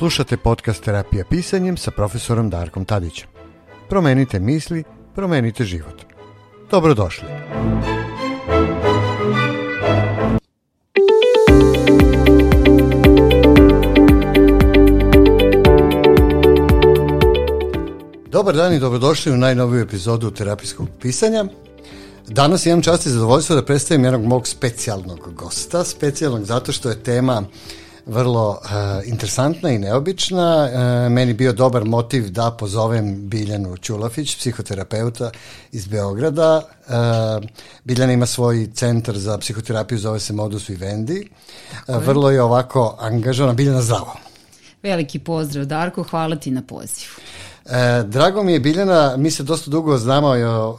Slušate podcast Terapija pisanjem sa profesorom Darkom Tadićem. Promenite misli, promenite život. Dobrodošli. Dobar dan i dobrodošli u najnoviju epizodu terapijskog pisanja. Danas imam čast i zadovoljstvo da predstavim jednog mog specijalnog gosta. Specijalnog zato što je tema vrlo uh, interesantna i neobična. Uh, meni bio dobar motiv da pozovem Biljanu Ćulafić, psihoterapeuta iz Beograda. Uh, Biljana ima svoj centar za psihoterapiju, zove se Modus Vivendi. Uh, vrlo je ovako angažovana. Biljana, zdravo. Veliki pozdrav, Darko, hvala ti na pozivu. E, drago mi je Biljana, mi se dosta dugo znamo,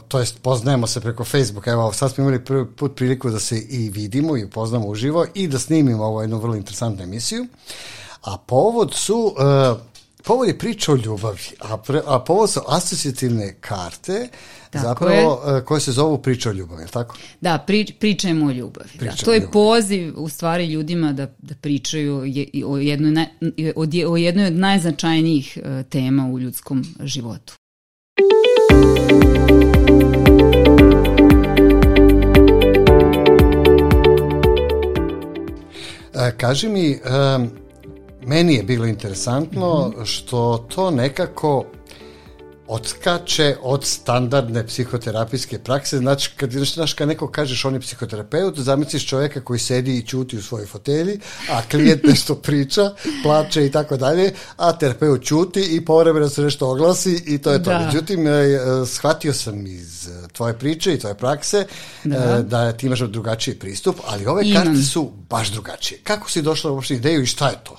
to jest poznajemo se preko Facebooka, evo sad smo imali prvi put priliku da se i vidimo i upoznamo uživo i da snimimo ovo jednu vrlo interesantnu emisiju. A povod su, e, povod je priča o ljubavi, a, pre, a povod su asocijativne karte, Tako zapravo je. koje se zovu priča o ljubavi, je tako? Da, pri, pričajmo o ljubavi. Priča da. To je ljubavi. poziv u stvari ljudima da, da pričaju je, o, jednoj, naj, o, o jednoj od najznačajnijih uh, tema u ljudskom životu. E, kaži mi, um, meni je bilo interesantno mm -hmm. što to nekako odskače od standardne psihoterapijske prakse. Znači, kad, znaš, kad neko kažeš on je psihoterapeut, zamisliš čoveka koji sedi i ćuti u svojoj fotelji, a klijent nešto priča, plače i tako dalje, a terapeut ćuti i povremeno se nešto oglasi i to je to. Da. Međutim, e, shvatio sam iz e, tvoje priče i tvoje prakse da, da ti imaš drugačiji pristup, ali ove Imam. karte su baš drugačije. Kako si došla u uopšte ideju i šta je to?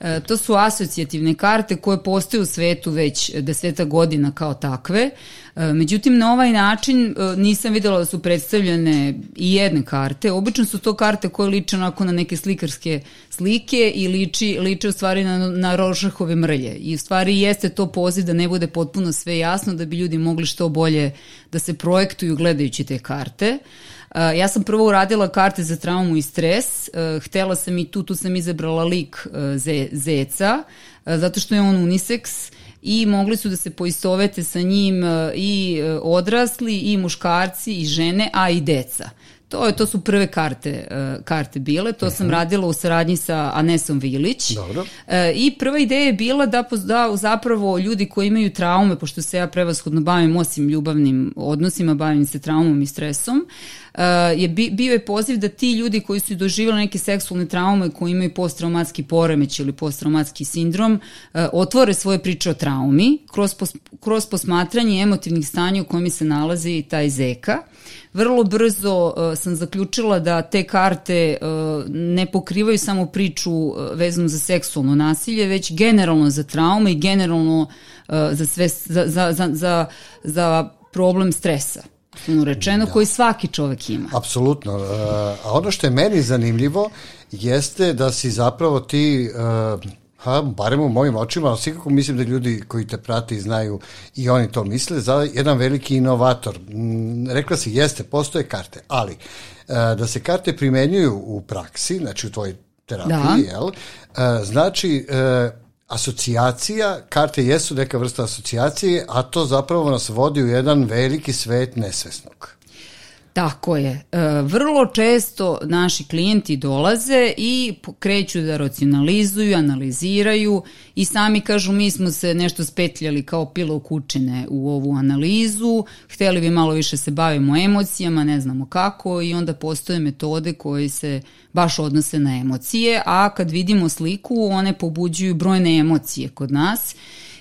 E, to su asocijativne karte koje postoje u svetu već deseta godina kao takve. E, međutim, na ovaj način e, nisam videla da su predstavljene i jedne karte. Obično su to karte koje liče onako na neke slikarske slike i liči, liče u stvari na, na rošahove mrlje. I u stvari jeste to poziv da ne bude potpuno sve jasno, da bi ljudi mogli što bolje da se projektuju gledajući te karte. Uh, ja sam prvo uradila karte za traumu i stres, htela sam i tu, tu sam izabrala lik ze, zeca, zato što je on unisex i mogli su da se poistovete sa njim i odrasli i muškarci i žene, a i deca. To, je, to su prve karte, uh, karte bile, to uh -huh. sam mhm. radila u saradnji sa Anesom Vilić. Dobro. Uh, I prva ideja je bila da, da zapravo ljudi koji imaju traume, pošto se ja prevashodno bavim osim ljubavnim odnosima, bavim se traumom i stresom, uh, je bi, bio je poziv da ti ljudi koji su doživjeli neke seksualne traume, koji imaju posttraumatski poremeć ili posttraumatski sindrom, uh, otvore svoje priče o traumi kroz, pos, kroz posmatranje emotivnih stanja u kojima se nalazi taj zeka. Vrlo brzo uh, sam zaključila da te karte uh, ne pokrivaju samo priču uh, vezanu za seksualno nasilje, već generalno za traume i generalno uh, za, sve, za, za, za, za, za problem stresa rečeno, da. koji svaki čovek ima. Apsolutno. Uh, a ono što je meni zanimljivo jeste da si zapravo ti uh, Ha, barem u mojim očima, ali sigurno mislim da ljudi koji te prate i znaju i oni to misle, za jedan veliki inovator. Mm, rekla si, jeste, postoje karte, ali uh, da se karte primenjuju u praksi, znači u tvojoj terapiji, da. jel, znači asocijacija, karte jesu neka vrsta asocijacije, a to zapravo nas vodi u jedan veliki svet nesvesnog. Tako je. E, vrlo često naši klijenti dolaze i kreću da racionalizuju, analiziraju i sami kažu mi smo se nešto spetljali kao pilo kučine u ovu analizu, hteli bi malo više se bavimo emocijama, ne znamo kako i onda postoje metode koje se baš odnose na emocije, a kad vidimo sliku one pobuđuju brojne emocije kod nas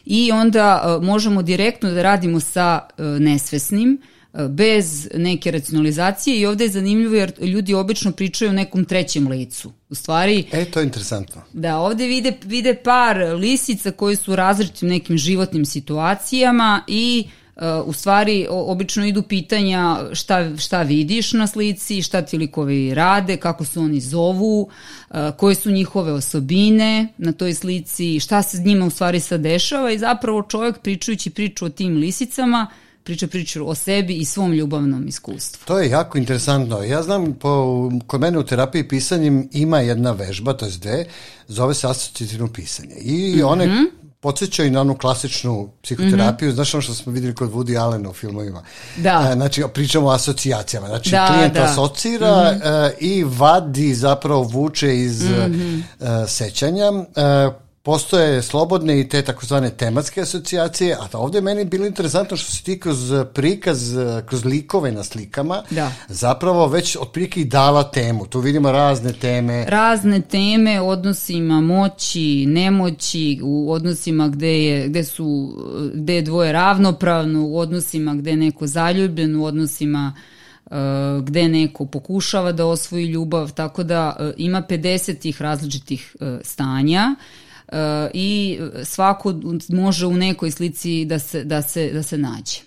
i onda e, možemo direktno da radimo sa e, nesvesnim, bez neke racionalizacije i ovde je zanimljivo jer ljudi obično pričaju o nekom trećem licu. U stvari... E, to je interesantno. Da, ovde vide, vide par lisica koji su u različitim nekim životnim situacijama i uh, u stvari obično idu pitanja šta, šta vidiš na slici, šta ti likovi rade, kako se oni zovu, uh, koje su njihove osobine na toj slici, šta se s njima u stvari sad dešava i zapravo čovjek pričajući priču o tim lisicama priča priču o sebi i svom ljubavnom iskustvu. To je jako interesantno. Ja znam, po, kod mene u terapiji pisanjem ima jedna vežba, to je dve, zove se asocijativno pisanje. I mm -hmm. one podsjećaju na onu klasičnu psihoterapiju, mm -hmm. znaš ono što smo videli kod Woody Allena u filmovima. Da. E, znači, pričamo o asocijacijama. Znači, da, klijent da. asocira mm -hmm. i vadi, zapravo vuče iz mm -hmm. sećanja. Postoje slobodne i te takozvane tematske asocijacije, a ovde je meni bilo interesantno što se ti kroz prikaz, kroz likove na slikama, da. zapravo već otprilike i dala temu. Tu vidimo razne teme. Razne teme, odnosima moći, nemoći, u odnosima gde, je, gde, su, gde je dvoje ravnopravno, u odnosima gde je neko zaljubljen, u odnosima gde neko pokušava da osvoji ljubav, tako da ima 50 tih različitih stanja i svako može u nekoj slici da se, da se, da se nađe.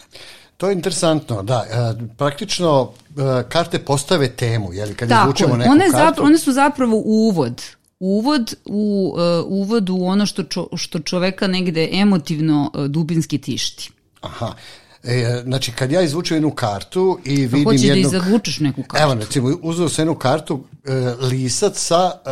To je interesantno, da. E, praktično e, karte postave temu, je li, kad Tako, izvučemo neku one kartu. Zapravo, one su zapravo uvod uvod u uh, uvod u ono što čo, što čoveka negde emotivno uh, dubinski tišti. Aha. E, znači, kad ja izvučem jednu kartu i vidim jednog... Hoćeš da izvučeš neku kartu. Evo, recimo, uzeo sam jednu kartu e, lisac sa e,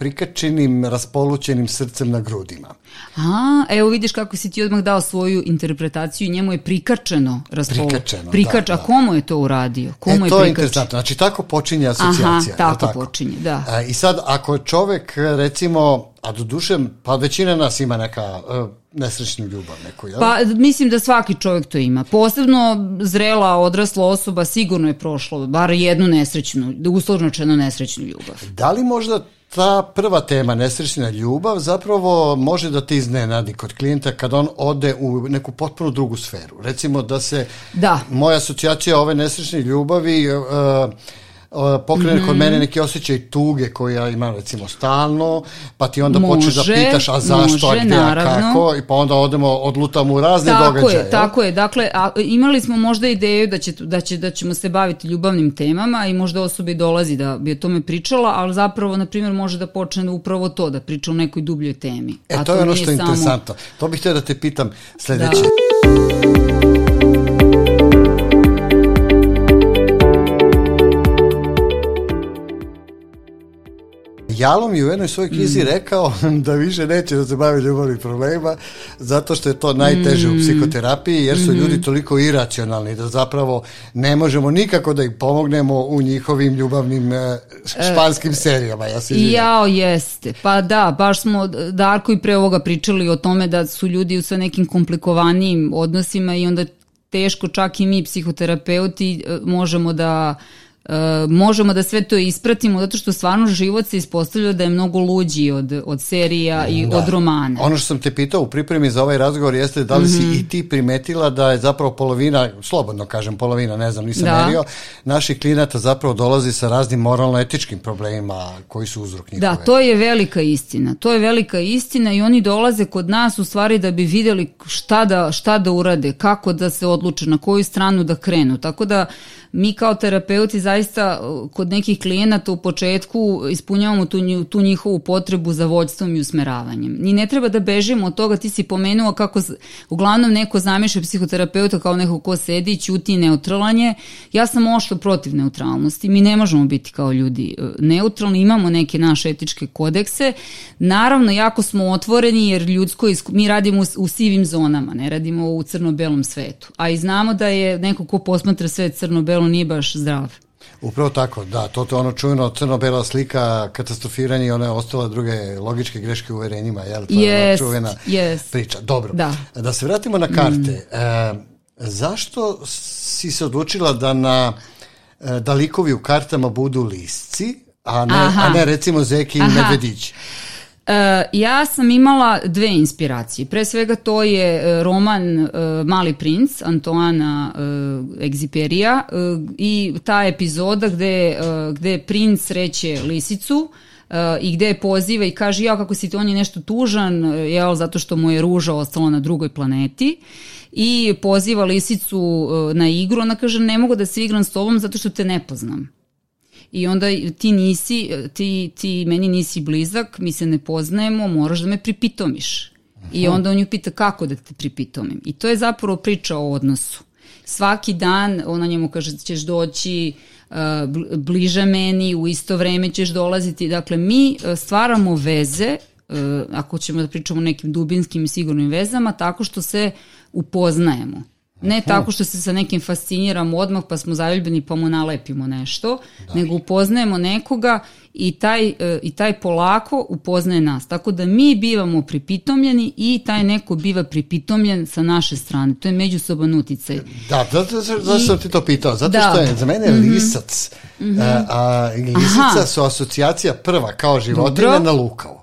prikačenim, raspolućenim srcem na grudima. A, evo vidiš kako si ti odmah dao svoju interpretaciju i njemu je prikačeno raspolu. Prikačeno, Prikač, da, A komu je to uradio? Komu e, je to je interesantno. Znači, tako počinje asocijacija. Aha, tako, tako počinje, da. E, I sad, ako čovek, recimo, a do duše, pa većina nas ima neka uh, nesrećnu ljubav neku, jel? Pa mislim da svaki čovjek to ima. Posebno zrela, odrasla osoba sigurno je prošlo bar jednu nesrećnu, uslovnočeno nesrećnu ljubav. Da li možda ta prva tema, nesrećna ljubav, zapravo može da te iznenadi kod klijenta kad on ode u neku potpuno drugu sferu. Recimo da se da. moja asocijacija ove nesrećne ljubavi uh, pokrene mm -hmm. kod mene neki osjećaj tuge koji ja imam recimo stalno, pa ti onda može, počneš da pitaš a zašto, može, a gde, a kako, i pa onda odemo, odlutamo u razne tako događaje. Je, tako je, dakle, a, imali smo možda ideju da, će, da, će, da ćemo se baviti ljubavnim temama i možda osobi dolazi da bi o tome pričala, ali zapravo, na primjer, može da počne upravo to, da priča o nekoj dubljoj temi. E, a to, to je ono što je samo... interesantno. To bih htio da te pitam sledeće. Da. Jalom je u jednoj svojoj knjizi mm. rekao da više neće da se bavi ljubavnih problema zato što je to najteže mm. u psihoterapiji jer su mm. ljudi toliko iracionalni da zapravo ne možemo nikako da im pomognemo u njihovim ljubavnim e, španskim serijama. Ja se Jao, jeste. Pa da, baš smo Darko i pre ovoga pričali o tome da su ljudi sa nekim komplikovanijim odnosima i onda teško čak i mi psihoterapeuti e, možemo da Uh, možemo da sve to ispratimo zato što stvarno život se ispostavlja da je mnogo luđi od, od serija i da. od romana. Ono što sam te pitao u pripremi za ovaj razgovor jeste da li mm -hmm. si mhm. i ti primetila da je zapravo polovina, slobodno kažem polovina, ne znam, nisam da. merio, naših klinata zapravo dolazi sa raznim moralno-etičkim problemima koji su uzrok njihove. Da, to je velika istina. To je velika istina i oni dolaze kod nas u stvari da bi videli šta da, šta da urade, kako da se odluče, na koju stranu da krenu. Tako da mi kao terapeuti zaista uh, kod nekih klijenata u početku ispunjavamo tu, tu njihovu potrebu za vođstvom i usmeravanjem. Ni ne treba da bežimo od toga, ti si pomenuo kako uglavnom neko zamišlja psihoterapeuta kao neko ko sedi ćuti neutralanje. Ja sam ošto protiv neutralnosti. Mi ne možemo biti kao ljudi uh, neutralni, imamo neke naše etičke kodekse. Naravno, jako smo otvoreni jer ljudsko, mi radimo u, sivim zonama, ne radimo u crno-belom svetu. A i znamo da je neko ko posmatra svet crno-belom delu nije baš zdrav. Upravo tako, da, to je ono čujeno crno-bela slika, katastrofiranje i ona je ostala druge logičke greške u uverenjima, jel? To yes, je ona čuvena yes. priča. Dobro, da. da se vratimo na karte. Mm. E, zašto si se odlučila da na e, da likovi u kartama budu lisci, a ne, a ne recimo zeki i medvedići? E, ja sam imala dve inspiracije. Pre svega to je e, roman e, Mali princ Antoana Egziperija i ta epizoda gde, gde princ reće lisicu i gde je poziva i kaže ja kako si ti, on je nešto tužan, jel, zato što mu je ruža ostala na drugoj planeti i poziva lisicu na igru, ona kaže ne mogu da se igram s tobom zato što te ne poznam i onda ti nisi, ti, ti meni nisi blizak, mi se ne poznajemo, moraš da me pripitomiš. I onda on ju pita kako da te pripitomim. I to je zapravo priča o odnosu. svaki dan ona njemu kaže ćeš doći uh, bliže meni, u isto vreme ćeš dolaziti. Dakle, mi uh, stvaramo veze, uh, ako ćemo da pričamo o nekim dubinskim i sigurnim vezama, tako što se upoznajemo. Ne tako što se sa nekim fasciniramo odmah pa smo zaljubljeni pa mu nalepimo nešto, da. nego upoznajemo nekoga i taj, e, i taj polako upoznaje nas. Tako da mi bivamo pripitomljeni i taj neko biva pripitomljen sa naše strane. To je međusoban uticaj. Da, zato, zato sam ti to pitao. Zato da. što je za mene mm -hmm. lisac, mm -hmm. a, a lisica Aha. su asocijacija prva kao životinja na lukavu.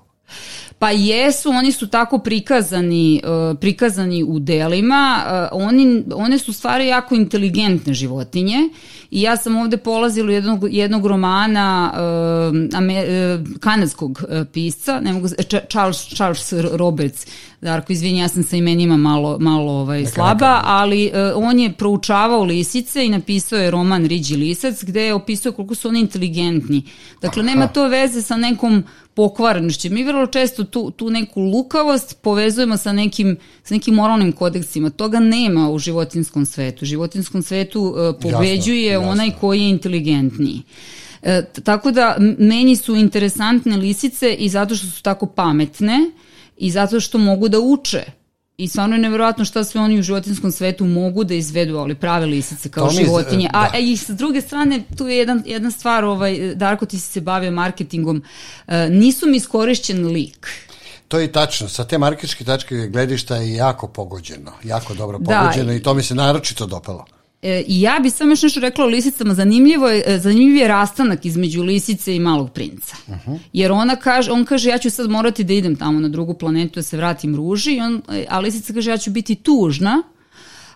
Pa jesu, oni su tako prikazani, uh, prikazani u delima, uh, oni, one su stvari jako inteligentne životinje. I ja sam ovde polazila jednog, jednog romana uh, kanadskog pisca, ne mogu, Charles, Charles Roberts, Darko, izvini, ja sam sa imenima malo, malo ovaj, slaba, ali on je proučavao lisice i napisao je roman Riđi lisac gde je opisao koliko su oni inteligentni. Dakle, nema to veze sa nekom pokvarenošću. Mi vrlo često tu, tu neku lukavost povezujemo sa nekim, sa nekim moralnim kodeksima. Toga nema u životinskom svetu. U životinskom svetu uh, pobeđuje jasno, jasno. onaj koji je inteligentniji. E, tako da meni su interesantne lisice i zato što su tako pametne i zato što mogu da uče I stvarno je nevjerojatno šta sve oni u životinskom svetu mogu da izvedu, ali prave lisice kao životinje. Da. A i s druge strane, tu je jedan, jedna stvar, ovaj, Darko, ti si se bavio marketingom, uh, nisu mi iskorišćen lik. To je tačno, sa te marketičke tačke gledišta je jako pogođeno, jako dobro da, pogođeno da, i to mi se naročito dopalo. E, I ja bih samo još nešto rekla o lisicama, zanimljivo je, e, zanimljiv je rastanak između lisice i malog princa. Uh -huh. Jer ona kaže, on kaže ja ću sad morati da idem tamo na drugu planetu da se vratim ruži, on, e, a lisica kaže ja ću biti tužna,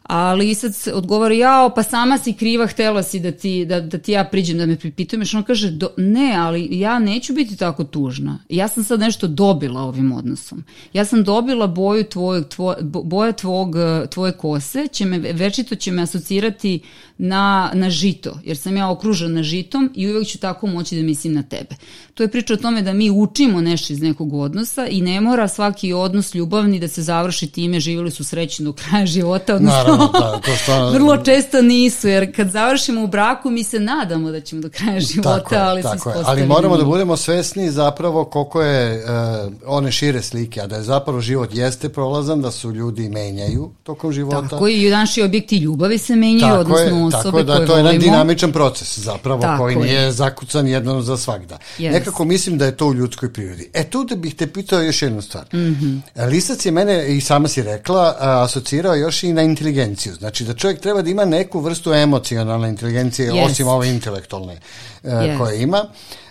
a lisac odgovara, jao, pa sama si kriva, htela si da ti, da, da ti ja priđem, da me pripitujem, što on kaže, do, ne, ali ja neću biti tako tužna. Ja sam sad nešto dobila ovim odnosom. Ja sam dobila boju tvoj, tvoj, boja tvog, tvoje kose, će me, večito će me asocirati na, na žito, jer sam ja okružena žitom i uvek ću tako moći da mislim na tebe. To je priča o tome da mi učimo nešto iz nekog odnosa i ne mora svaki odnos ljubavni da se završi time živjeli su srećni do kraja života, odnosno Naravno, da, to što... vrlo često nisu, jer kad završimo u braku mi se nadamo da ćemo do kraja života, tako ali tako se Ali moramo da budemo svesni zapravo koliko je uh, one šire slike, a da je zapravo život jeste prolazan, da su ljudi menjaju tokom života. Tako i naši objekti ljubavi se menjaju, tako odnosno osobe tako da, koje to je jedan dinamičan proces zapravo tako koji je. nije zakucan jednom za svakda. Yes. Nekako mislim da je to u ljudskoj prirodi. E tu da bih te pitao još jednu stvar. Mm -hmm. Lisac je mene, i sama si rekla, asocirao još i na inteligenciju. Znači da čovjek treba da ima neku vrstu emocionalne inteligencije, yes. osim ove intelektualne yes. koje ima.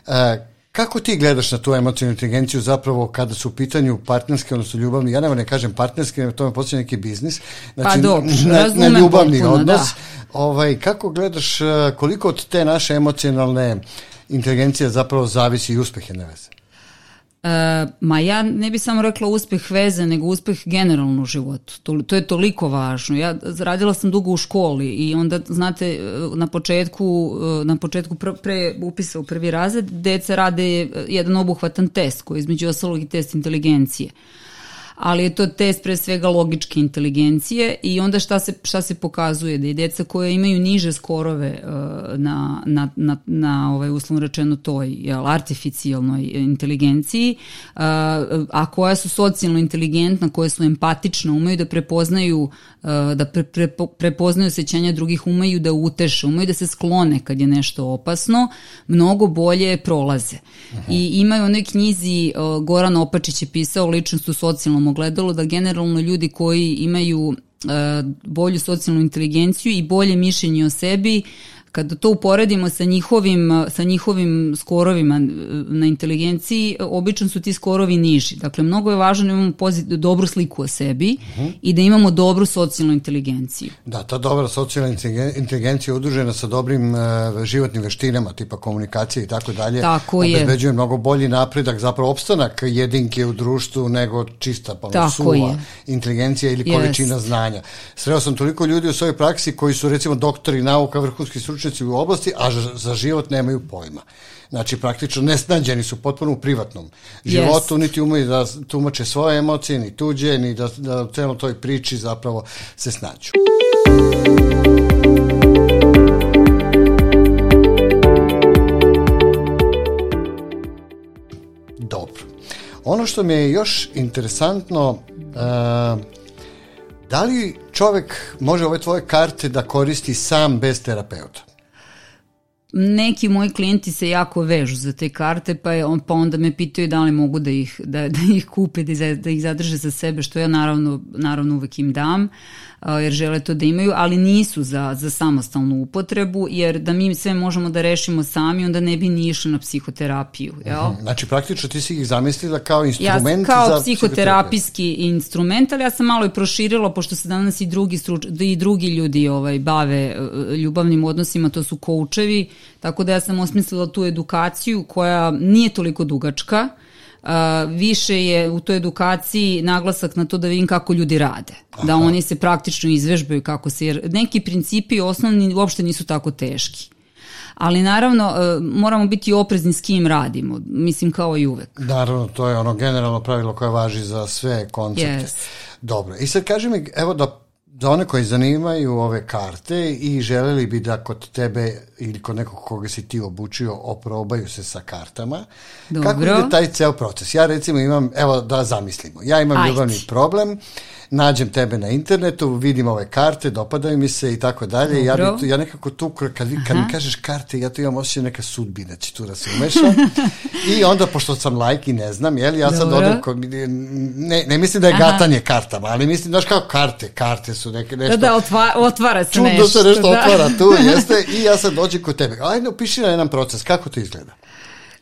Uh, Kako ti gledaš na tu emocijnu inteligenciju zapravo kada su u pitanju partnerske, odnosno ljubavni, ja nema ne kažem partnerske, to me poslije neki biznis, znači pa dobro, na, na ljubavni potpuno, odnos. Da. Ovaj, kako gledaš koliko od te naše emocionalne inteligencije zapravo zavisi i uspeh jedne veze? E, ma ja ne bih samo rekla uspeh veze, nego uspeh generalno u životu. To, to je toliko važno. Ja radila sam dugo u školi i onda, znate, na početku, na početku pre upisa u prvi razred, deca rade jedan obuhvatan test koji je između ostalog i test inteligencije. Ali je to test pre svega logičke inteligencije i onda šta se, šta se pokazuje da i deca koje imaju niže skorove uh, na, na, na, na ovaj, uslovno rečeno toj jel, artificijalnoj inteligenciji, uh, a koja su socijalno inteligentna, koje su empatične, umeju da prepoznaju uh, da pre, pre, prepoznaju osjećanja drugih, umeju da uteše, umeju da se sklone kad je nešto opasno, mnogo bolje prolaze. Aha. I imaju u onoj knjizi Goran Opačić je pisao ličnost u socijalnom ogledalo da generalno ljudi koji imaju e, bolju socijalnu inteligenciju i bolje mišljenje o sebi Kada to uporedimo sa njihovim, sa njihovim skorovima na inteligenciji, obično su ti skorovi niži. Dakle, mnogo je važno da imamo pozit, dobru sliku o sebi uh mhm. -huh. i da imamo dobru socijalnu inteligenciju. Da, ta dobra socijalna inteligencija je udružena sa dobrim uh, životnim veštinama, tipa komunikacije i tako dalje. Tako je. Obezbeđuje mnogo bolji napredak, zapravo opstanak jedinke u društvu nego čista pa tako suva je. inteligencija ili količina yes. znanja. Sreo sam toliko ljudi u svojoj praksi koji su recimo doktori nauka, vrhunski stručnjaci stručnici u oblasti, a za život nemaju pojma. Znači, praktično nesnađeni su potpuno u privatnom životu, yes. niti umeju da tumače svoje emocije, ni tuđe, ni da, da u celom toj priči zapravo se snađu. Dobro. Ono što mi je još interesantno, uh, da li čovek može ove tvoje karte da koristi sam bez terapeuta? Neki moji klijenti se jako vežu za te karte, pa, je on, pa onda me pitaju da li mogu da ih, da, da ih kupe, da, da ih zadrže za sebe, što ja naravno, naravno uvek im dam. Uh, jer žele to da imaju, ali nisu za, za samostalnu upotrebu, jer da mi sve možemo da rešimo sami, onda ne bi ni išli na psihoterapiju. Jel? Mhm. Znači, praktično ti si ih zamislila kao instrument ja, kao za psihoterapijski instrument, ali ja sam malo i proširila, pošto se danas i drugi, struč, i drugi ljudi ovaj, bave e, ljubavnim odnosima, to su koučevi, tako da ja sam osmislila tu edukaciju koja nije toliko dugačka, a, više je u toj edukaciji naglasak na to da vidim kako ljudi rade. Da Aha. Da oni se praktično izvežbaju kako se, jer neki principi osnovni uopšte nisu tako teški. Ali naravno e, moramo biti oprezni s kim radimo, mislim kao i uvek. Naravno, to je ono generalno pravilo koje važi za sve koncepte. Yes. Dobro, i sad kaži mi, evo da za one koji zanimaju ove karte i želeli bi da kod tebe ili kod nekog koga si ti obučio oprobaju se sa kartama. Dobro. Kako ide taj ceo proces? Ja recimo imam, evo da zamislimo, ja imam Ajde. ljubavni problem, nađem tebe na internetu, vidim ove karte, dopadaju mi se i tako dalje. Ja, bi, ja nekako tu, kad, vi, kad mi kažeš karte, ja tu imam osjećaj neka sudbina će tu da se umeša. I onda, pošto sam like i ne znam, jel, ja sad odem, kod, ne, ne mislim da je Aha. gatanje kartama, ali mislim, znaš kao karte, karte su neke nešto. Da, da, otva, otvara se čudno nešto. se nešto da. otvara tu, jeste, i ja sad dođem kod tebe. Ajde, opiši na jedan proces, kako to izgleda?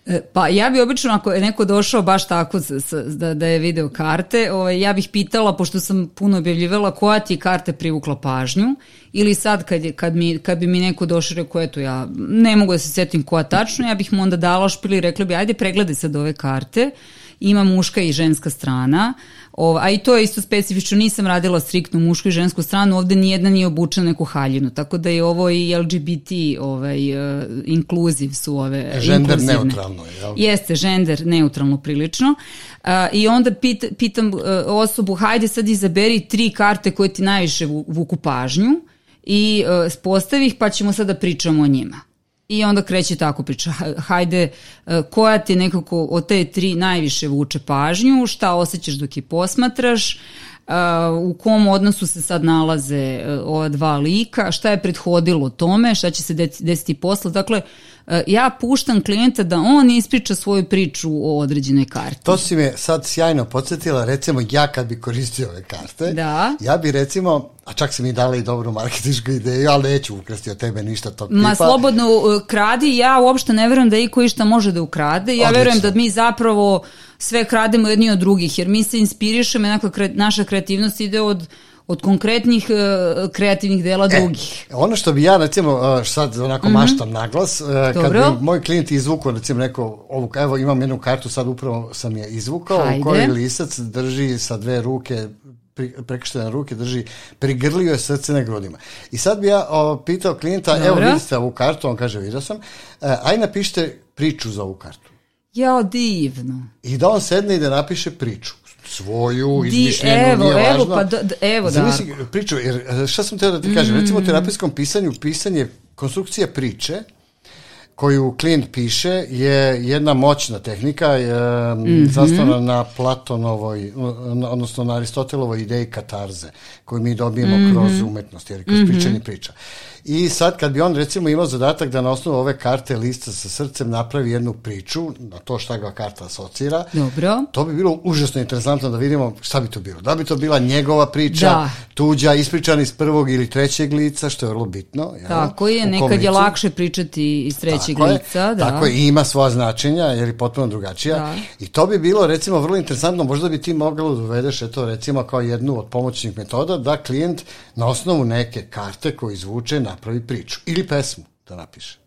E, pa ja bi obično ako je neko došao baš tako da, da je video karte, ovaj, ja bih pitala, pošto sam puno objavljivala, koja ti karte privukla pažnju ili sad kad, kad, mi, kad bi mi neko došao rekao, eto ja ne mogu da se setim koja tačno, ja bih mu onda dala špili i rekla bi, ajde pregledaj sad ove karte, ima muška i ženska strana, Ova, a i to je isto specifično, nisam radila striktno mušku i žensku stranu, ovde nijedna nije obučena neku haljinu, tako da je ovo i LGBT ovaj, uh, inkluziv su ove Žender neutralno je, jel? Jeste, žender neutralno prilično. Uh, I onda pit, pitam uh, osobu, hajde sad izaberi tri karte koje ti najviše vuku pažnju i uh, postavi ih pa ćemo sad da pričamo o njima. I onda kreće tako priča, hajde, e, koja ti nekako od te tri najviše vuče pažnju, šta osjećaš dok je posmatraš, e, u kom odnosu se sad nalaze e, ova dva lika, šta je prethodilo tome, šta će se desiti posle. Dakle, ja puštam klijenta da on ispriča svoju priču o određenoj karti. To si me sad sjajno podsjetila, recimo ja kad bi koristio ove karte, da. ja bi recimo, a čak si mi dala i dobru marketičku ideju, ali neću ukrasti od tebe ništa tog tipa. Ma slobodno uh, kradi, ja uopšte ne verujem da iko išta može da ukrade, ja Odlično. verujem da mi zapravo sve krademo jedni od drugih, jer mi se inspirišemo, naša kreativnost ide od od konkretnih uh, kreativnih dela e, drugih. Ono što bi ja recimo sad onako mm -hmm. maštam naglas, uh, kad bi moj klijent izvukao recimo neko ovu, evo imam jednu kartu sad upravo sam je izvukao Hajde. u kojoj lisac drži sa dve ruke prekrštene ruke drži, prigrlio je srce na grudima. I sad bi ja o, pitao klijenta, Dobro. evo vidite ovu kartu, on kaže vidio sam, e, aj napišite priču za ovu kartu. Ja, divno. I da on sedne i da napiše priču svoju, izmišljenu, evo, nije evo, važno. Pa da, evo, Zamisli da. priču, jer e, šta sam teo da ti kažem, mm. recimo u terapijskom pisanju, pisanje, konstrukcija priče, koju klijent piše je jedna moćna tehnika je, mm -hmm. zasnovana na Platonovoj, odnosno na Aristotelovoj ideji katarze, koju mi dobijemo mm -hmm. kroz umetnost, jer kroz mm -hmm. pričanje priča. I sad kad bi on recimo imao zadatak da na osnovu ove karte lista sa srcem napravi jednu priču na to šta ga karta asocira, Dobro. to bi bilo užasno interesantno da vidimo šta bi to bilo. Da bi to bila njegova priča, da. tuđa, ispričana iz prvog ili trećeg lica, što je vrlo bitno. Jel? Tako je, nekad je lakše pričati iz trećeg tako lica. Je, da. Tako je, i ima svoja značenja, jer je potpuno drugačija. Da. I to bi bilo recimo vrlo interesantno, možda bi ti mogla da uvedeš eto recimo kao jednu od pomoćnih metoda da klijent na osnovu neke karte koju izvuče napravi priču ili pesmu da napiše.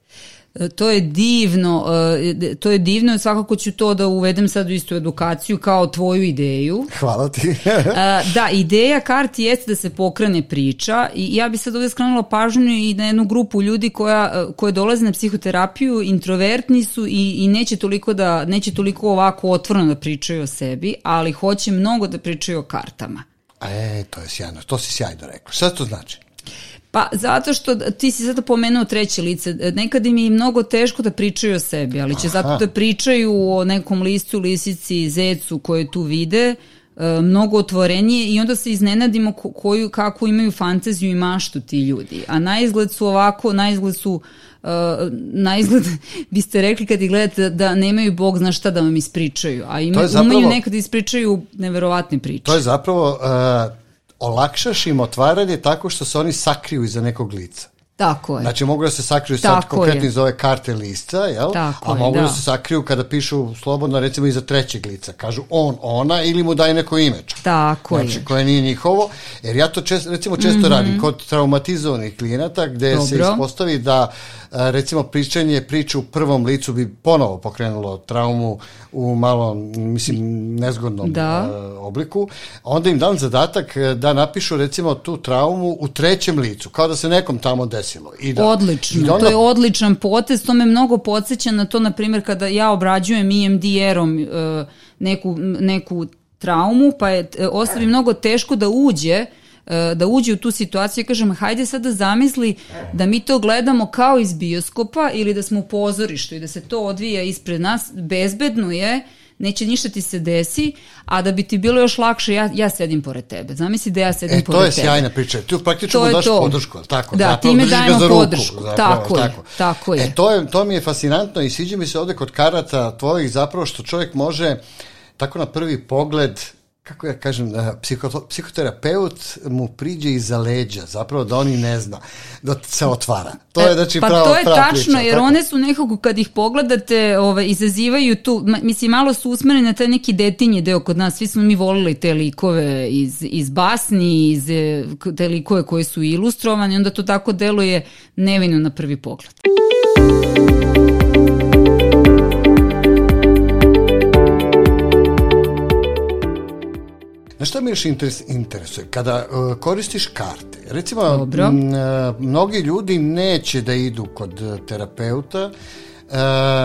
E, to je divno, e, to je divno, svakako ću to da uvedem sad u istu edukaciju kao tvoju ideju. Hvala ti. E, da, ideja karti jeste da se pokrene priča i ja bi sad ovde skrenula pažnju i na jednu grupu ljudi koja, koje dolaze na psihoterapiju, introvertni su i, i neće, toliko da, neće toliko ovako otvoreno da pričaju o sebi, ali hoće mnogo da pričaju o kartama. E, to je sjajno, to si sjajno rekao. Šta to znači? Pa zato što ti si sada pomenuo treće lice, nekad im je mnogo teško da pričaju o sebi, ali će Aha. zato da pričaju o nekom listu, lisici, zecu koje tu vide, e, mnogo otvorenije i onda se iznenadimo koju, kako imaju fantaziju i maštu ti ljudi. A na izgled su ovako, na izgled su uh, na izgled biste rekli kad ih gledate da nemaju bog zna šta da vam ispričaju, a ima, zapravo, umeju nekad da ispričaju neverovatne priče. To je zapravo uh, olakšaš im otvaranje tako što se oni sakriju iza nekog lica. Tako je. Znači mogu da se sakriju sad konkretno iz ove karte lista, jel? Tako a mogu da. da se sakriju kada pišu slobodno recimo iza trećeg lica. Kažu on, ona ili mu daju neko ime. Tako znači, je. koje nije njihovo. Jer ja to čest, recimo često mm -hmm. radim kod traumatizovanih klijenata gde Dobro. se ispostavi da recimo pričanje priče u prvom licu bi ponovo pokrenulo traumu u malo, mislim, nezgodnom da. obliku. Onda im dam zadatak da napišu recimo tu traumu u trećem licu, kao da se nekom tamo desilo. I da, Odlično, i da onda... to je odličan potez, to me mnogo podsjeća na to, na primjer, kada ja obrađujem EMDR-om neku, neku traumu, pa je ostavi mnogo teško da uđe E, da uđe u tu situaciju. I kažem, hajde sad da zamisli da mi to gledamo kao iz bioskopa ili da smo u pozorištu i da se to odvija ispred nas, bezbedno je, neće ništa ti se desi, a da bi ti bilo još lakše, ja, ja sedim pored tebe. Zamisli da ja sedim e, pored tebe. to je sjajna priča. Tu praktično mu daš to. podršku, tako? Da, zapravo, time dajemo podršku. Zapravo, tako, tako, je, tako je. E, to, je, to mi je fascinantno i sviđa mi se ovde kod karata tvojih zapravo što čovjek može tako na prvi pogled kako ja kažem, psiho, psihoterapeut mu priđe iza leđa, zapravo da oni ne zna, da se otvara. To je znači pa pravo, to je tačno, priča, jer tako? one su nekako kad ih pogledate, ovaj, izazivaju tu, mislim, malo su usmerene na taj neki detinje deo kod nas, svi smo mi volili te likove iz, iz basni, iz e, te likove koje su ilustrovane, onda to tako deluje nevino na prvi pogled. Na šta me još interes, interesuje? Kada uh, koristiš karte, recimo, Dobro. M, uh, mnogi ljudi neće da idu kod uh, terapeuta, Uh,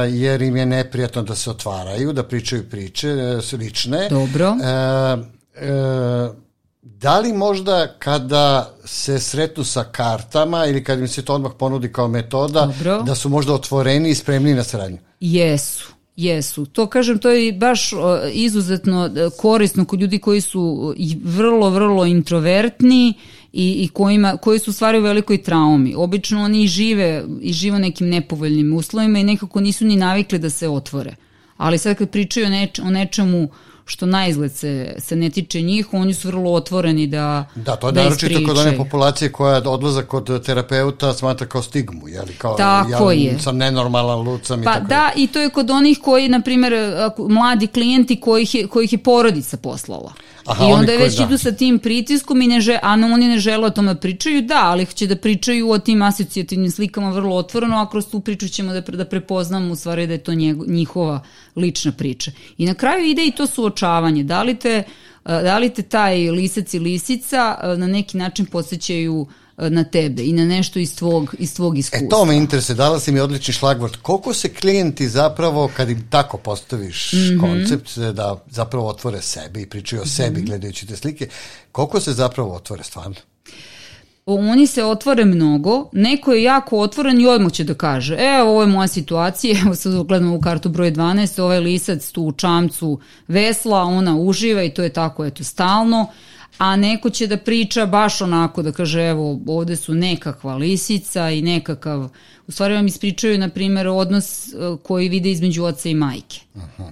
jer im je neprijatno da se otvaraju, da pričaju priče uh, slične. Dobro. Uh, uh, da li možda kada se sretnu sa kartama ili kad im se to odmah ponudi kao metoda, Dobro. da su možda otvoreni i spremni na saradnju? Jesu. Jesu. To kažem, to je baš izuzetno e, korisno kod ljudi koji su vrlo, vrlo introvertni i, i kojima, koji su stvari u velikoj traumi. Obično oni žive, i žive nekim nepovoljnim uslovima i nekako nisu ni navikli da se otvore. Ali sad kad pričaju o, neč, o nečemu što na izgled se, se ne tiče njih, oni su vrlo otvoreni da Da, to je da naročito kod one populacije koja odlaza kod terapeuta smatra kao stigmu, jeli, kao tako ja je. sam nenormalan, lucam pa, i tako. da, i to je kod onih koji, na primjer, mladi klijenti kojih je, kojih je porodica poslala. Aha, I onda je već da. idu sa tim pritiskom i ne žele, a oni ne žele o tome da pričaju, da, ali će da pričaju o tim asocijativnim slikama vrlo otvoreno, a kroz tu priču ćemo da, da prepoznamo u stvari da je to njihova lična priča. I na kraju ide i to suočavanje. Da li te, da li te taj lisac i lisica na neki način posjećaju na tebe i na nešto iz tvog, iz tvog iskustva. E to me interesuje, dala si mi odlični šlagvort. Koliko se klijenti zapravo, kad im tako postaviš mm -hmm. koncept da zapravo otvore sebe i pričaju o mm -hmm. sebi gledajući te slike, koliko se zapravo otvore stvarno? Oni se otvore mnogo, neko je jako otvoren i odmah će da kaže, e, ovo je moja situacija, evo sad gledamo u kartu broj 12, ovaj lisac tu u čamcu vesla, ona uživa i to je tako, eto, stalno, a neko će da priča baš onako, da kaže, evo, ovde su nekakva lisica i nekakav, u stvari vam ispričaju, na primjer, odnos e, koji vide između oca i majke. Aha.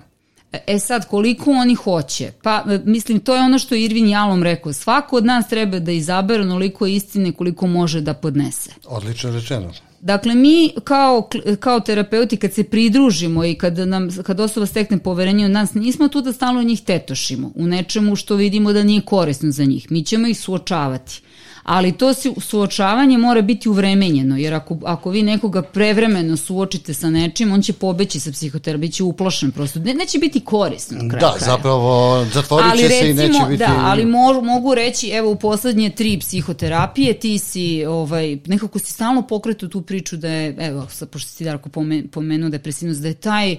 E sad, koliko oni hoće? Pa, e, mislim, to je ono što je Irvin Jalom rekao. Svako od nas treba da izabere onoliko istine koliko može da podnese. Odlično rečeno. Dakle, mi kao, kao terapeuti kad se pridružimo i kad, nam, kad osoba stekne poverenje od nas, nismo tu da stalno njih tetošimo u nečemu što vidimo da nije korisno za njih. Mi ćemo ih suočavati ali to suočavanje mora biti uvremenjeno, jer ako, ako vi nekoga prevremeno suočite sa nečim, on će pobeći sa psihoterapijom, biće uplošen prosto, ne, neće biti korisno Da, kraja. zapravo zatvorit će recimo, se i neće biti... Da, ali mo, mogu reći, evo u poslednje tri psihoterapije ti si, ovaj, nekako si stalno pokretu tu priču da je, evo, sad, pošto si Darko pomenuo depresivnost, da je taj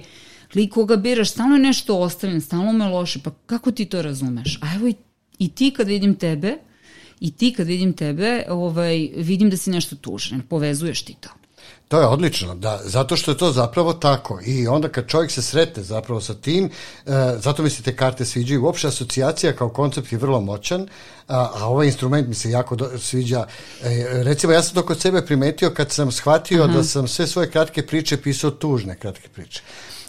lik koga biraš, stalno je nešto ostavljen, stalno me loše, pa kako ti to razumeš? A evo i, i ti kad vidim tebe, i ti kad vidim tebe, ovaj, vidim da si nešto tužan, povezuješ ti to. To je odlično, da, zato što je to zapravo tako i onda kad čovjek se sretne zapravo sa tim, e, zato mi se te karte sviđaju, uopšte asocijacija kao koncept je vrlo moćan, a, a ovaj instrument mi se jako do, sviđa. E, recimo, ja sam to kod sebe primetio kad sam shvatio Aha. da sam sve svoje kratke priče pisao tužne kratke priče.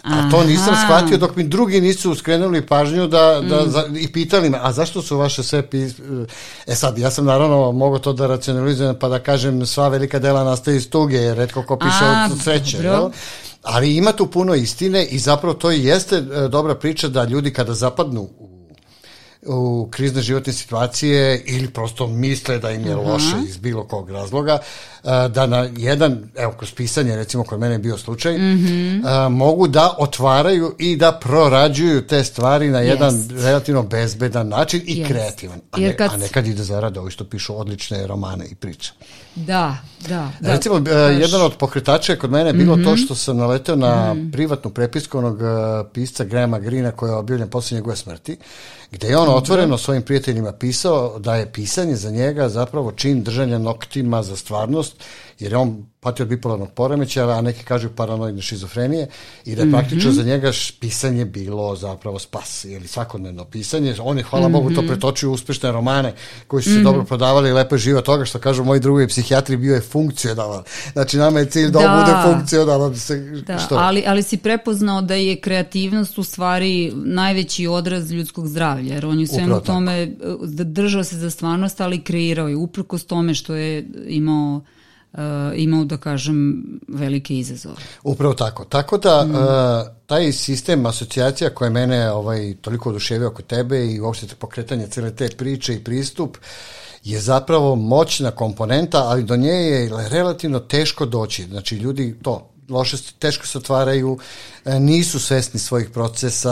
A to nisam Aha. shvatio dok mi drugi nisu skrenuli pažnju da, da, mm. za, i pitali me, a zašto su vaše sve pis... E sad, ja sam naravno mogao to da racionalizujem pa da kažem sva velika dela nastaje iz tuge, jer redko ko piše a, od sreće. Jel? Ali ima tu puno istine i zapravo to i jeste e, dobra priča da ljudi kada zapadnu u u krizne životne situacije ili prosto misle da im je Aha. loše iz bilo kog razloga, da na jedan, evo kroz pisanje recimo kod mene je bio slučaj, mm -hmm. mogu da otvaraju i da prorađuju te stvari na jedan Jest. relativno bezbedan način i Jest. kreativan. A, ne, kad... a nekad ide zarada ovi što pišu odlične romane i priče. Da, da. da recimo, baš... jedan od pokretača kod mene je bilo mm -hmm. to što sam naleteo na mm -hmm. privatnu prepisku onog pisca Grahama Greena koja je objavljen posle njegove smrti, gde je on otvoreno svojim prijateljima pisao da je pisanje za njega zapravo čin držanja noktima za stvarnost, jer je on pati od bipolarnog poremećaja, a neki kažu paranoidne šizofrenije i da je praktično mm -hmm. za njega pisanje bilo zapravo spas, ili svakodnevno pisanje. On je, hvala mm -hmm. Bogu, to mhm. pretočio u uspešne romane koji su se mm -hmm. dobro prodavali i lepo je živa toga što kažu moji drugi psihijatri bio je funkcionalan. Znači nama je cilj da, da. on bude funkcionalan. Se, da, što? Ali, ali si prepoznao da je kreativnost u stvari najveći odraz ljudskog zdravlja, jer on je svemu tome tako. držao se za stvarnost, ali kreirao je uprkos tome što je imao uh, imao, da kažem, velike izazove. Upravo tako. Tako da mm. uh, taj sistem asocijacija koje mene ovaj, toliko oduševio oko tebe i uopšte pokretanje cele te priče i pristup je zapravo moćna komponenta, ali do nje je relativno teško doći. Znači, ljudi to loše, teško se otvaraju, e, nisu svesni svojih procesa,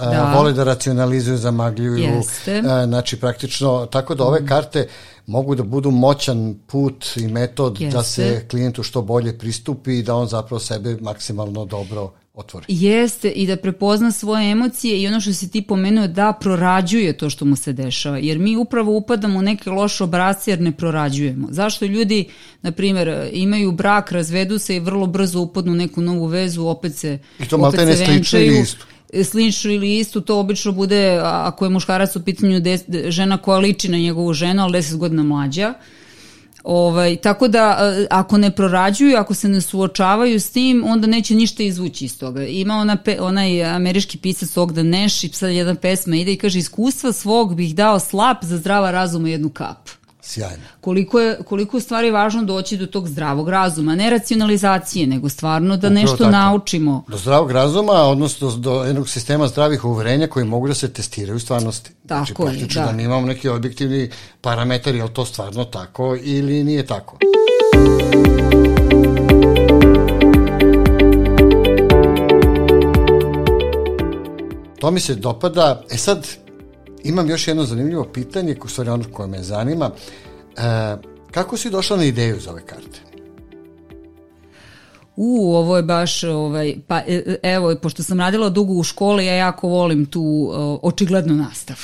da. vole da racionalizuju, zamagljuju. Jeste. Znači, praktično, tako da ove mm. karte mogu da budu moćan put i metod Jeste. da se klijentu što bolje pristupi i da on zapravo sebe maksimalno dobro otvori. Jeste i da prepozna svoje emocije i ono što si ti pomenuo da prorađuje to što mu se dešava. Jer mi upravo upadamo u neke loše obrazce jer ne prorađujemo. Zašto ljudi, na primjer, imaju brak, razvedu se i vrlo brzo upadnu u neku novu vezu, opet se I to opet se venčaju. Isto sličnu ili istu, to obično bude, ako je muškarac u pitanju des, žena koja liči na njegovu ženu, ali 10 godina mlađa. Ovaj, tako da ako ne prorađuju, ako se ne suočavaju s tim, onda neće ništa izvući iz toga. Ima ona pe, onaj američki pisac Ogda Nash i sad jedna pesma ide i kaže iskustva svog bih dao slap za zdrava razuma jednu kapu. Sjajno. Koliko je, koliko je stvari važno doći do tog zdravog razuma, ne racionalizacije, nego stvarno da Upravo nešto tako. naučimo. Do zdravog razuma, odnosno do jednog sistema zdravih uverenja koji mogu da se testiraju u stvarnosti. Tako znači, je, da. da nemamo neki objektivni parametar, je li to stvarno tako ili nije tako. To mi se dopada. E sad, Imam još jedno zanimljivo pitanje, stvari ono koje me zanima. E, kako si došla na ideju za ove karte? U, ovo je baš, ovaj, pa e, e, evo, pošto sam radila dugo u školi, ja jako volim tu o, očiglednu nastavu,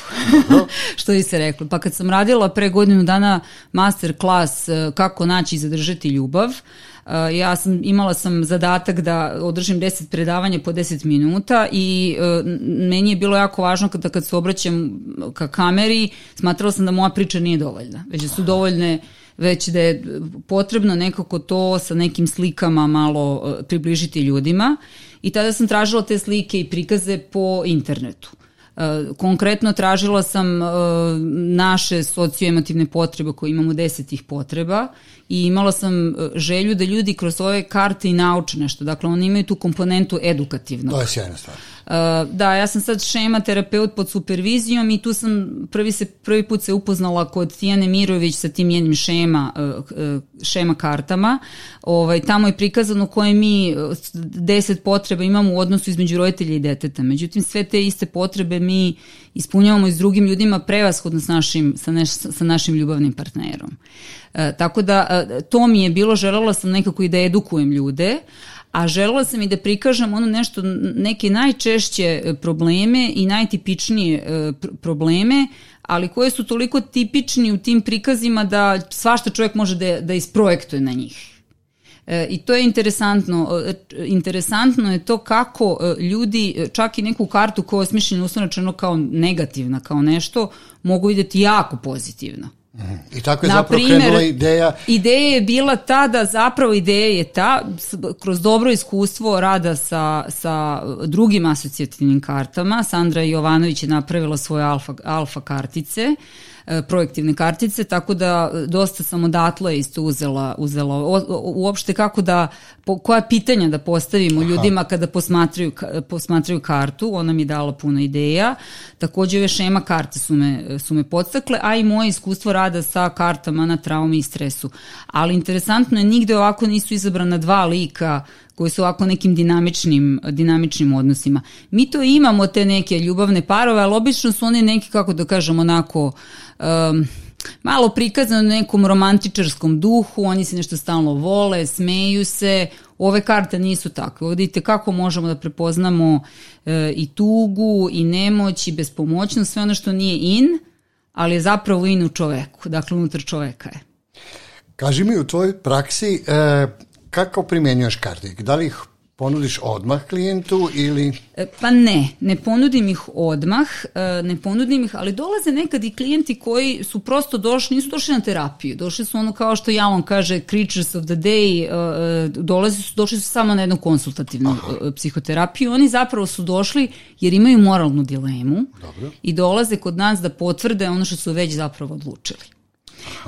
što bi se reklo. Pa kad sam radila pre godinu dana master klas e, kako naći i zadržati ljubav, uh, Uh, ja sam imala sam zadatak da održim 10 predavanja po 10 minuta i uh, meni je bilo jako važno kada kad se obraćam ka kameri, smatrala sam da moja priča nije dovoljna, već da su dovoljne već da je potrebno nekako to sa nekim slikama malo uh, približiti ljudima i tada sam tražila te slike i prikaze po internetu. Konkretno tražila sam naše socioemotivne potrebe koje imamo desetih potreba i imala sam e, želju da ljudi kroz ove karte i nauče nešto. Dakle, oni imaju tu komponentu edukativnog. To je sjajna stvar. Uh, da, ja sam sad šema terapeut pod supervizijom i tu sam prvi, se, prvi put se upoznala kod Tijane Mirović sa tim jednim šema, uh, šema kartama. Ovaj, tamo je prikazano koje mi deset potreba imamo u odnosu između roditelja i deteta. Međutim, sve te iste potrebe mi ispunjavamo i s drugim ljudima prevashodno s našim, sa, neš, sa našim ljubavnim partnerom. E, tako da e, to mi je bilo, želela sam nekako i da edukujem ljude, a želela sam i da prikažem ono nešto, neke najčešće probleme i najtipičnije e, probleme, ali koje su toliko tipični u tim prikazima da svašta čovjek može da, da isprojektuje na njih. E, I to je interesantno. E, interesantno je to kako e, ljudi, čak i neku kartu koja je osmišljena uslovno kao negativna, kao nešto, mogu videti jako pozitivno. Mhm. I tako je Na zapravo primer, krenula ideja. Ideja je bila ta da zapravo ideja je ta, kroz dobro iskustvo rada sa, sa drugim asocijativnim kartama, Sandra Jovanović je napravila svoje alfa, alfa kartice, uh, projektivne kartice, tako da e, dosta sam odatle isto uzela, uzela uopšte kako da, po, koja pitanja da postavimo Aha. ljudima kada posmatraju, posmatraju kartu, ona mi je dala puno ideja, takođe ove šema karte su me, su me podstakle, a i moje iskustvo rada sa kartama na traumi i stresu. Ali interesantno je, nigde ovako nisu izabrana dva lika koji su ovako nekim dinamičnim, dinamičnim odnosima. Mi to imamo te neke ljubavne parove, ali obično su oni neki, kako da kažem, onako um, malo prikazano nekom romantičarskom duhu, oni se nešto stalno vole, smeju se, ove karte nisu takve. Vidite kako možemo da prepoznamo e, i tugu, i nemoć, i bespomoćnost, sve ono što nije in, ali je zapravo in u čoveku, dakle unutar čoveka je. Kaži mi u tvojoj praksi, e, kako primenjuješ karte? Da li ih ponudiš odmah klijentu ili... E, pa ne, ne ponudim ih odmah, e, ne ponudim ih, ali dolaze nekad i klijenti koji su prosto došli, nisu došli na terapiju, došli su ono kao što Jalon kaže creatures of the day, e, dolaze su, došli su samo na jednu konsultativnu Aha. psihoterapiju, oni zapravo su došli jer imaju moralnu dilemu Dobro. i dolaze kod nas da potvrde ono što su već zapravo odlučili.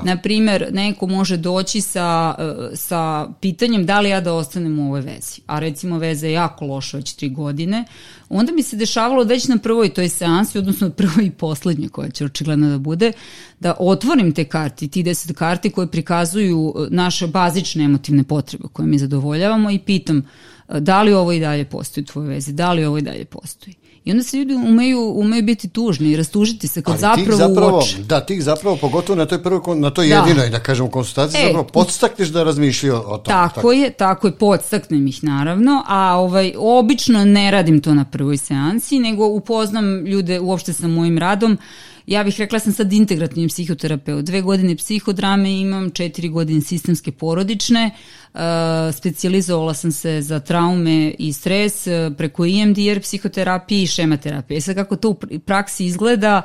Na primer, neko može doći sa, e, sa pitanjem da li ja da ostanem u ovoj vezi, a recimo veza je jako loša već tri godine, onda mi se dešavalo već na prvoj toj seansi, odnosno prvoj i poslednjoj koja će očigledno da bude, da otvorim te karti, ti deset karti koje prikazuju e, naše bazične emotivne potrebe koje mi zadovoljavamo i pitam e, da li ovo i dalje postoji u tvojoj vezi, da li ovo i dalje postoji. I onda se ljudi umeju, umeju biti tužni i rastužiti se kad Ali zapravo, zapravo uoče. Da, ti zapravo, pogotovo na toj prvoj, na toj da. jedinoj, da kažem, konsultaciji, e, zapravo podstakneš da razmišljaju o tom. Tako, tako, je, tako je, podstaknem ih naravno, a ovaj, obično ne radim to na prvoj seansi, nego upoznam ljude uopšte sa mojim radom, ja bih rekla sam sad integrativni psihoterapeut. Dve godine psihodrame imam, četiri godine sistemske porodične, uh, specijalizovala sam se za traume i stres uh, preko EMDR psihoterapije i šematerapije. E sad kako to u praksi izgleda,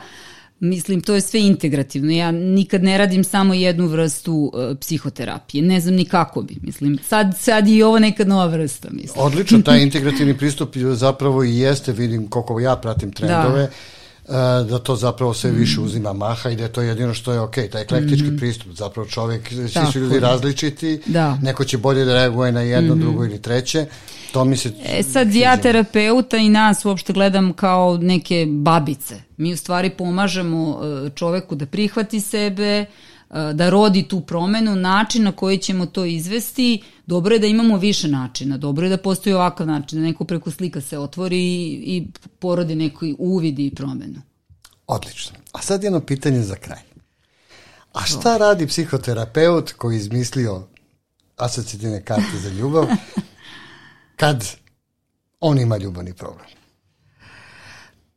Mislim, to je sve integrativno. Ja nikad ne radim samo jednu vrstu uh, psihoterapije. Ne znam ni kako bi. Mislim, sad, sad i ovo neka nova vrsta. Mislim. Odlično, taj integrativni pristup zapravo i jeste, vidim koliko ja pratim trendove. Da da to zapravo sve više uzima maha i da je to jedino što je ok, taj eklektički mm -hmm. pristup, zapravo čovjek, svi su ljudi različiti, da. neko će bolje da reaguje na jedno, mm -hmm. drugo ili treće, to mi se... E sad ja terapeuta i nas uopšte gledam kao neke babice, mi u stvari pomažemo e, čoveku da prihvati sebe, da rodi tu promenu, način na koji ćemo to izvesti, dobro je da imamo više načina, dobro je da postoji ovakav način, da neko preko slika se otvori i, i porodi neki uvid i promenu. Odlično. A sad jedno pitanje za kraj. A šta radi psihoterapeut koji izmislio asocijativne karte za ljubav kad on ima ljubavni problem?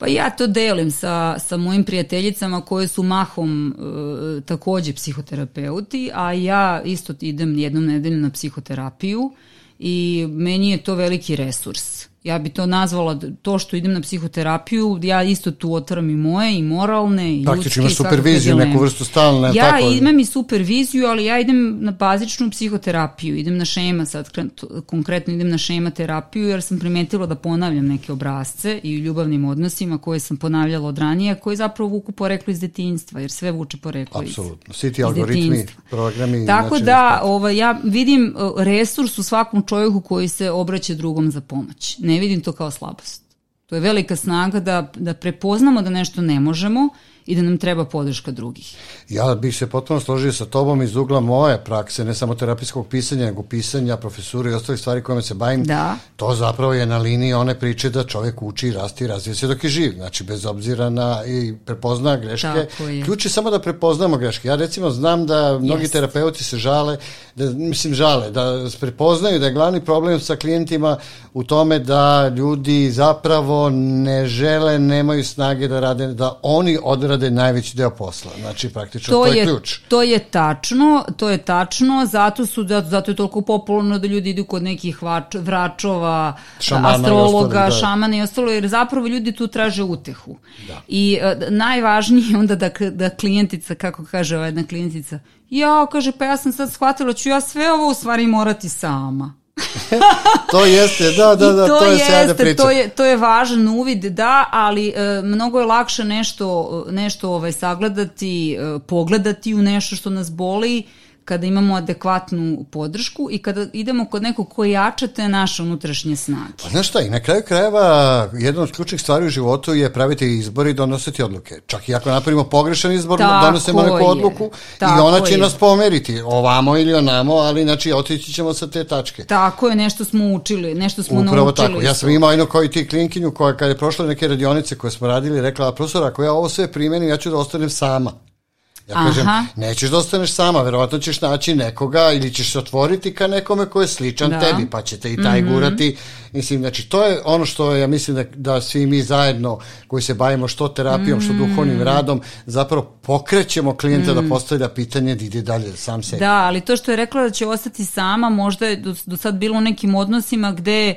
Pa ja to delim sa, sa mojim prijateljicama koje su mahom e, takođe psihoterapeuti, a ja isto idem jednom nedelju na psihoterapiju i meni je to veliki resurs ja bi to nazvala to što idem na psihoterapiju, ja isto tu otvaram i moje, i moralne, i Praktično ljudske. Praktično imaš superviziju, neku vrstu stalne. Ja tako... imam i superviziju, ali ja idem na bazičnu psihoterapiju, idem na šema sad, konkretno idem na šema terapiju, jer sam primetila da ponavljam neke obrazce i u ljubavnim odnosima koje sam ponavljala od ranije, koje zapravo vuku poreklo iz detinjstva, jer sve vuče poreklo Apsolutno. Svi ti algoritmi, programi. Tako da, ovaj, ja vidim resurs u svakom čovjeku koji se obraća drugom za pomoć ne vidim to kao slabost. To je velika snaga da, da prepoznamo da nešto ne možemo i da nam treba podrška drugih. Ja bih se potpuno složio sa tobom iz ugla moje prakse, ne samo terapijskog pisanja, nego pisanja, profesure i ostalih stvari kojima se bavim. Da. To zapravo je na liniji one priče da čovek uči, rasti i razvija se dok je živ. Znači, bez obzira na i prepozna greške. Ključ je samo da prepoznamo greške. Ja recimo znam da mnogi yes. terapeuti se žale, da, mislim žale, da prepoznaju da je glavni problem sa klijentima u tome da ljudi zapravo ne žele, nemaju snage da rade, da oni odrade odrade najveći deo posla. Znači, praktično, to, to je, je ključ. To je tačno, to je tačno, zato, su, zato, zato je toliko popularno da ljudi idu kod nekih vač, vračova, šamana astrologa, i ostali, da. šamana i ostalo, jer zapravo ljudi tu traže utehu. Da. I uh, najvažnije onda da, da klijentica, kako kaže ova jedna klijentica, ja, kaže, pa ja sam sad shvatila, ću ja sve ovo u stvari morati sama. to jeste, da, da, da, to, to je jeste, priča. To je, to je važan uvid, da, ali e, mnogo je lakše nešto, nešto ovaj, sagledati, e, pogledati u nešto što nas boli, kada imamo adekvatnu podršku i kada idemo kod nekog ko jača te naše unutrašnje snage. Pa znaš šta, i na kraju krajeva jedna od ključnih stvari u životu je praviti izbor i donositi odluke. Čak i ako napravimo pogrešan izbor, Tako donosimo neku odluku Tako i ona će je. nas pomeriti, ovamo ili onamo, ali znači otići ćemo sa te tačke. Tako je, nešto smo učili, nešto smo Upravo naučili. tako, ja sam imao jedno koji ti klinkinju koja kada je prošla neke radionice koje smo radili, rekla, profesor, ako ja ovo sve primenim, ja ću da ostanem sama. Ja Aha. kažem, nećeš da ostaneš sama, verovatno ćeš naći nekoga ili ćeš se otvoriti ka nekome ko je sličan da. tebi, pa će te i taj mm -hmm. gurati. Mislim, znači, to je ono što ja mislim da, da svi mi zajedno koji se bavimo što terapijom, mm -hmm. što duhovnim radom, zapravo pokrećemo klijenta mm -hmm. da postavlja pitanje da ide dalje sam sebi. Da, ali to što je rekla da će ostati sama, možda je do, do sad bilo u nekim odnosima gde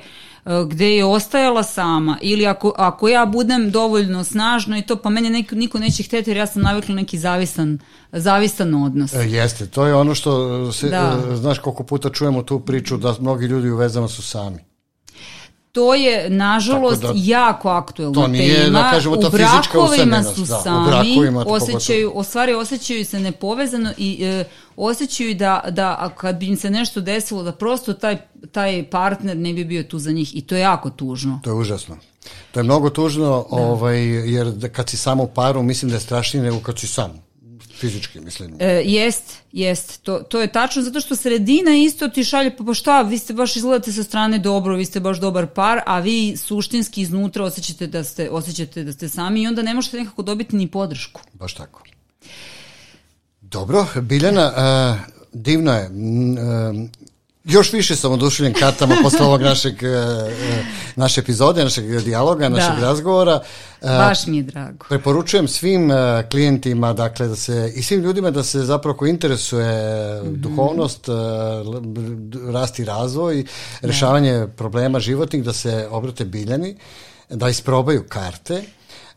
gde je ostajala sama ili ako, ako ja budem dovoljno snažno i to pa mene neko, niko neće hteti jer ja sam navikla neki zavisan, zavisan odnos. E, jeste, to je ono što se, da. e, znaš koliko puta čujemo tu priču da mnogi ljudi u vezama su sami. To je, nažalost, da, jako aktuelna to nije, tema. Da kažemo, u brakovima su da, sami, osjećaju, o stvari osjećaju se nepovezano i e, osjećaju da, da kad bi im se nešto desilo, da prosto taj, taj partner ne bi bio tu za njih i to je jako tužno. To je užasno. To je mnogo tužno, da. ovaj, jer da kad si samo u paru, mislim da je strašnije nego kad si sam fizički, mislim. E, jest, jest. To, to je tačno, zato što sredina isto ti šalje, pa, pa šta, vi ste baš izgledate sa strane dobro, vi ste baš dobar par, a vi suštinski iznutra osjećate da ste, osjećate da ste sami i onda ne možete nekako dobiti ni podršku. Baš tako. Dobro, Biljana, uh, divno je. Još više sam oduševljen kartama posle ovog našeg, e, e, naše epizode, našeg dijaloga, našeg da. razgovora. E, Baš mi je drago. Preporučujem svim klijentima, dakle, da se, i svim ljudima da se zapravo ko interesuje mm -hmm. duhovnost, rast i razvoj, da. rešavanje problema životnih, da se obrate biljani, da isprobaju karte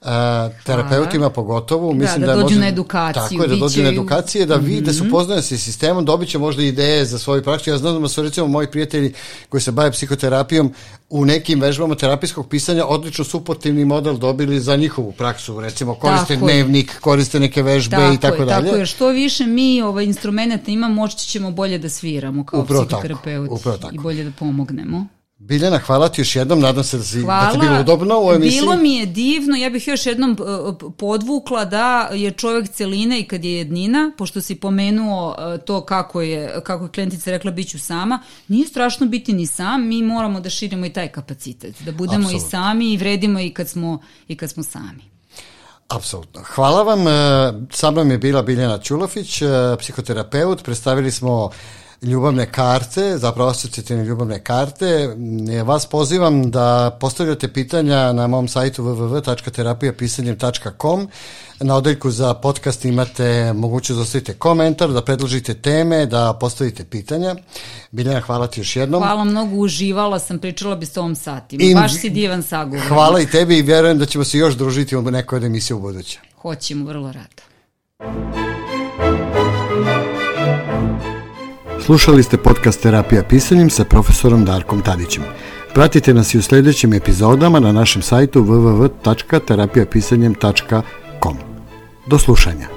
a, terapeutima pogotovo. Da, mislim da, da, da dođu može, na edukaciju. Tako je, da dođu na edukacije, da mm -hmm. se upoznaju sa sistemom, dobit će možda ideje za svoju praksu. Ja znam da su recimo moji prijatelji koji se bave psihoterapijom u nekim vežbama terapijskog pisanja odlično suportivni model dobili za njihovu praksu. Recimo koriste tako dnevnik, je. koriste neke vežbe tako i tako je, dalje. Tako je, što više mi ovaj, instrumenta imamo, moći ćemo bolje da sviramo kao upravo psihoterapeuti i bolje da pomognemo. Biljana, hvala ti još jednom, nadam se da, si, hvala. da ti bilo udobno u emisiji. Bilo mi je divno, ja bih još jednom podvukla da je čovjek celina i kad je jednina, pošto si pomenuo e, to kako je, kako je klijentica rekla biću sama, nije strašno biti ni sam, mi moramo da širimo i taj kapacitet, da budemo Absolut. i sami i vredimo i kad smo, i kad smo sami. Apsolutno. Hvala vam. E, sa mnom je bila Biljana Ćulofić, e, psihoterapeut. Predstavili smo ljubavne karte, zapravo asocijativne ljubavne karte. Vas pozivam da postavljate pitanja na mom sajtu www.terapijapisanjem.com. Na odeljku za podcast imate mogućnost da ostavite komentar, da predložite teme, da postavite pitanja. Biljana, hvala ti još jednom. Hvala mnogo, uživala sam, pričala bi s ovom satima. I, Baš si divan sagovornik. Hvala i tebi i vjerujem da ćemo se još družiti u nekoj od emisije u buduće. Hoćemo, vrlo rado. Slušali ste podcast Terapija pisanjem sa profesorom Darkom Tadićem. Pratite nas i u sledećim epizodama na našem sajtu www.terapijapisanjem.com. Do slušanja.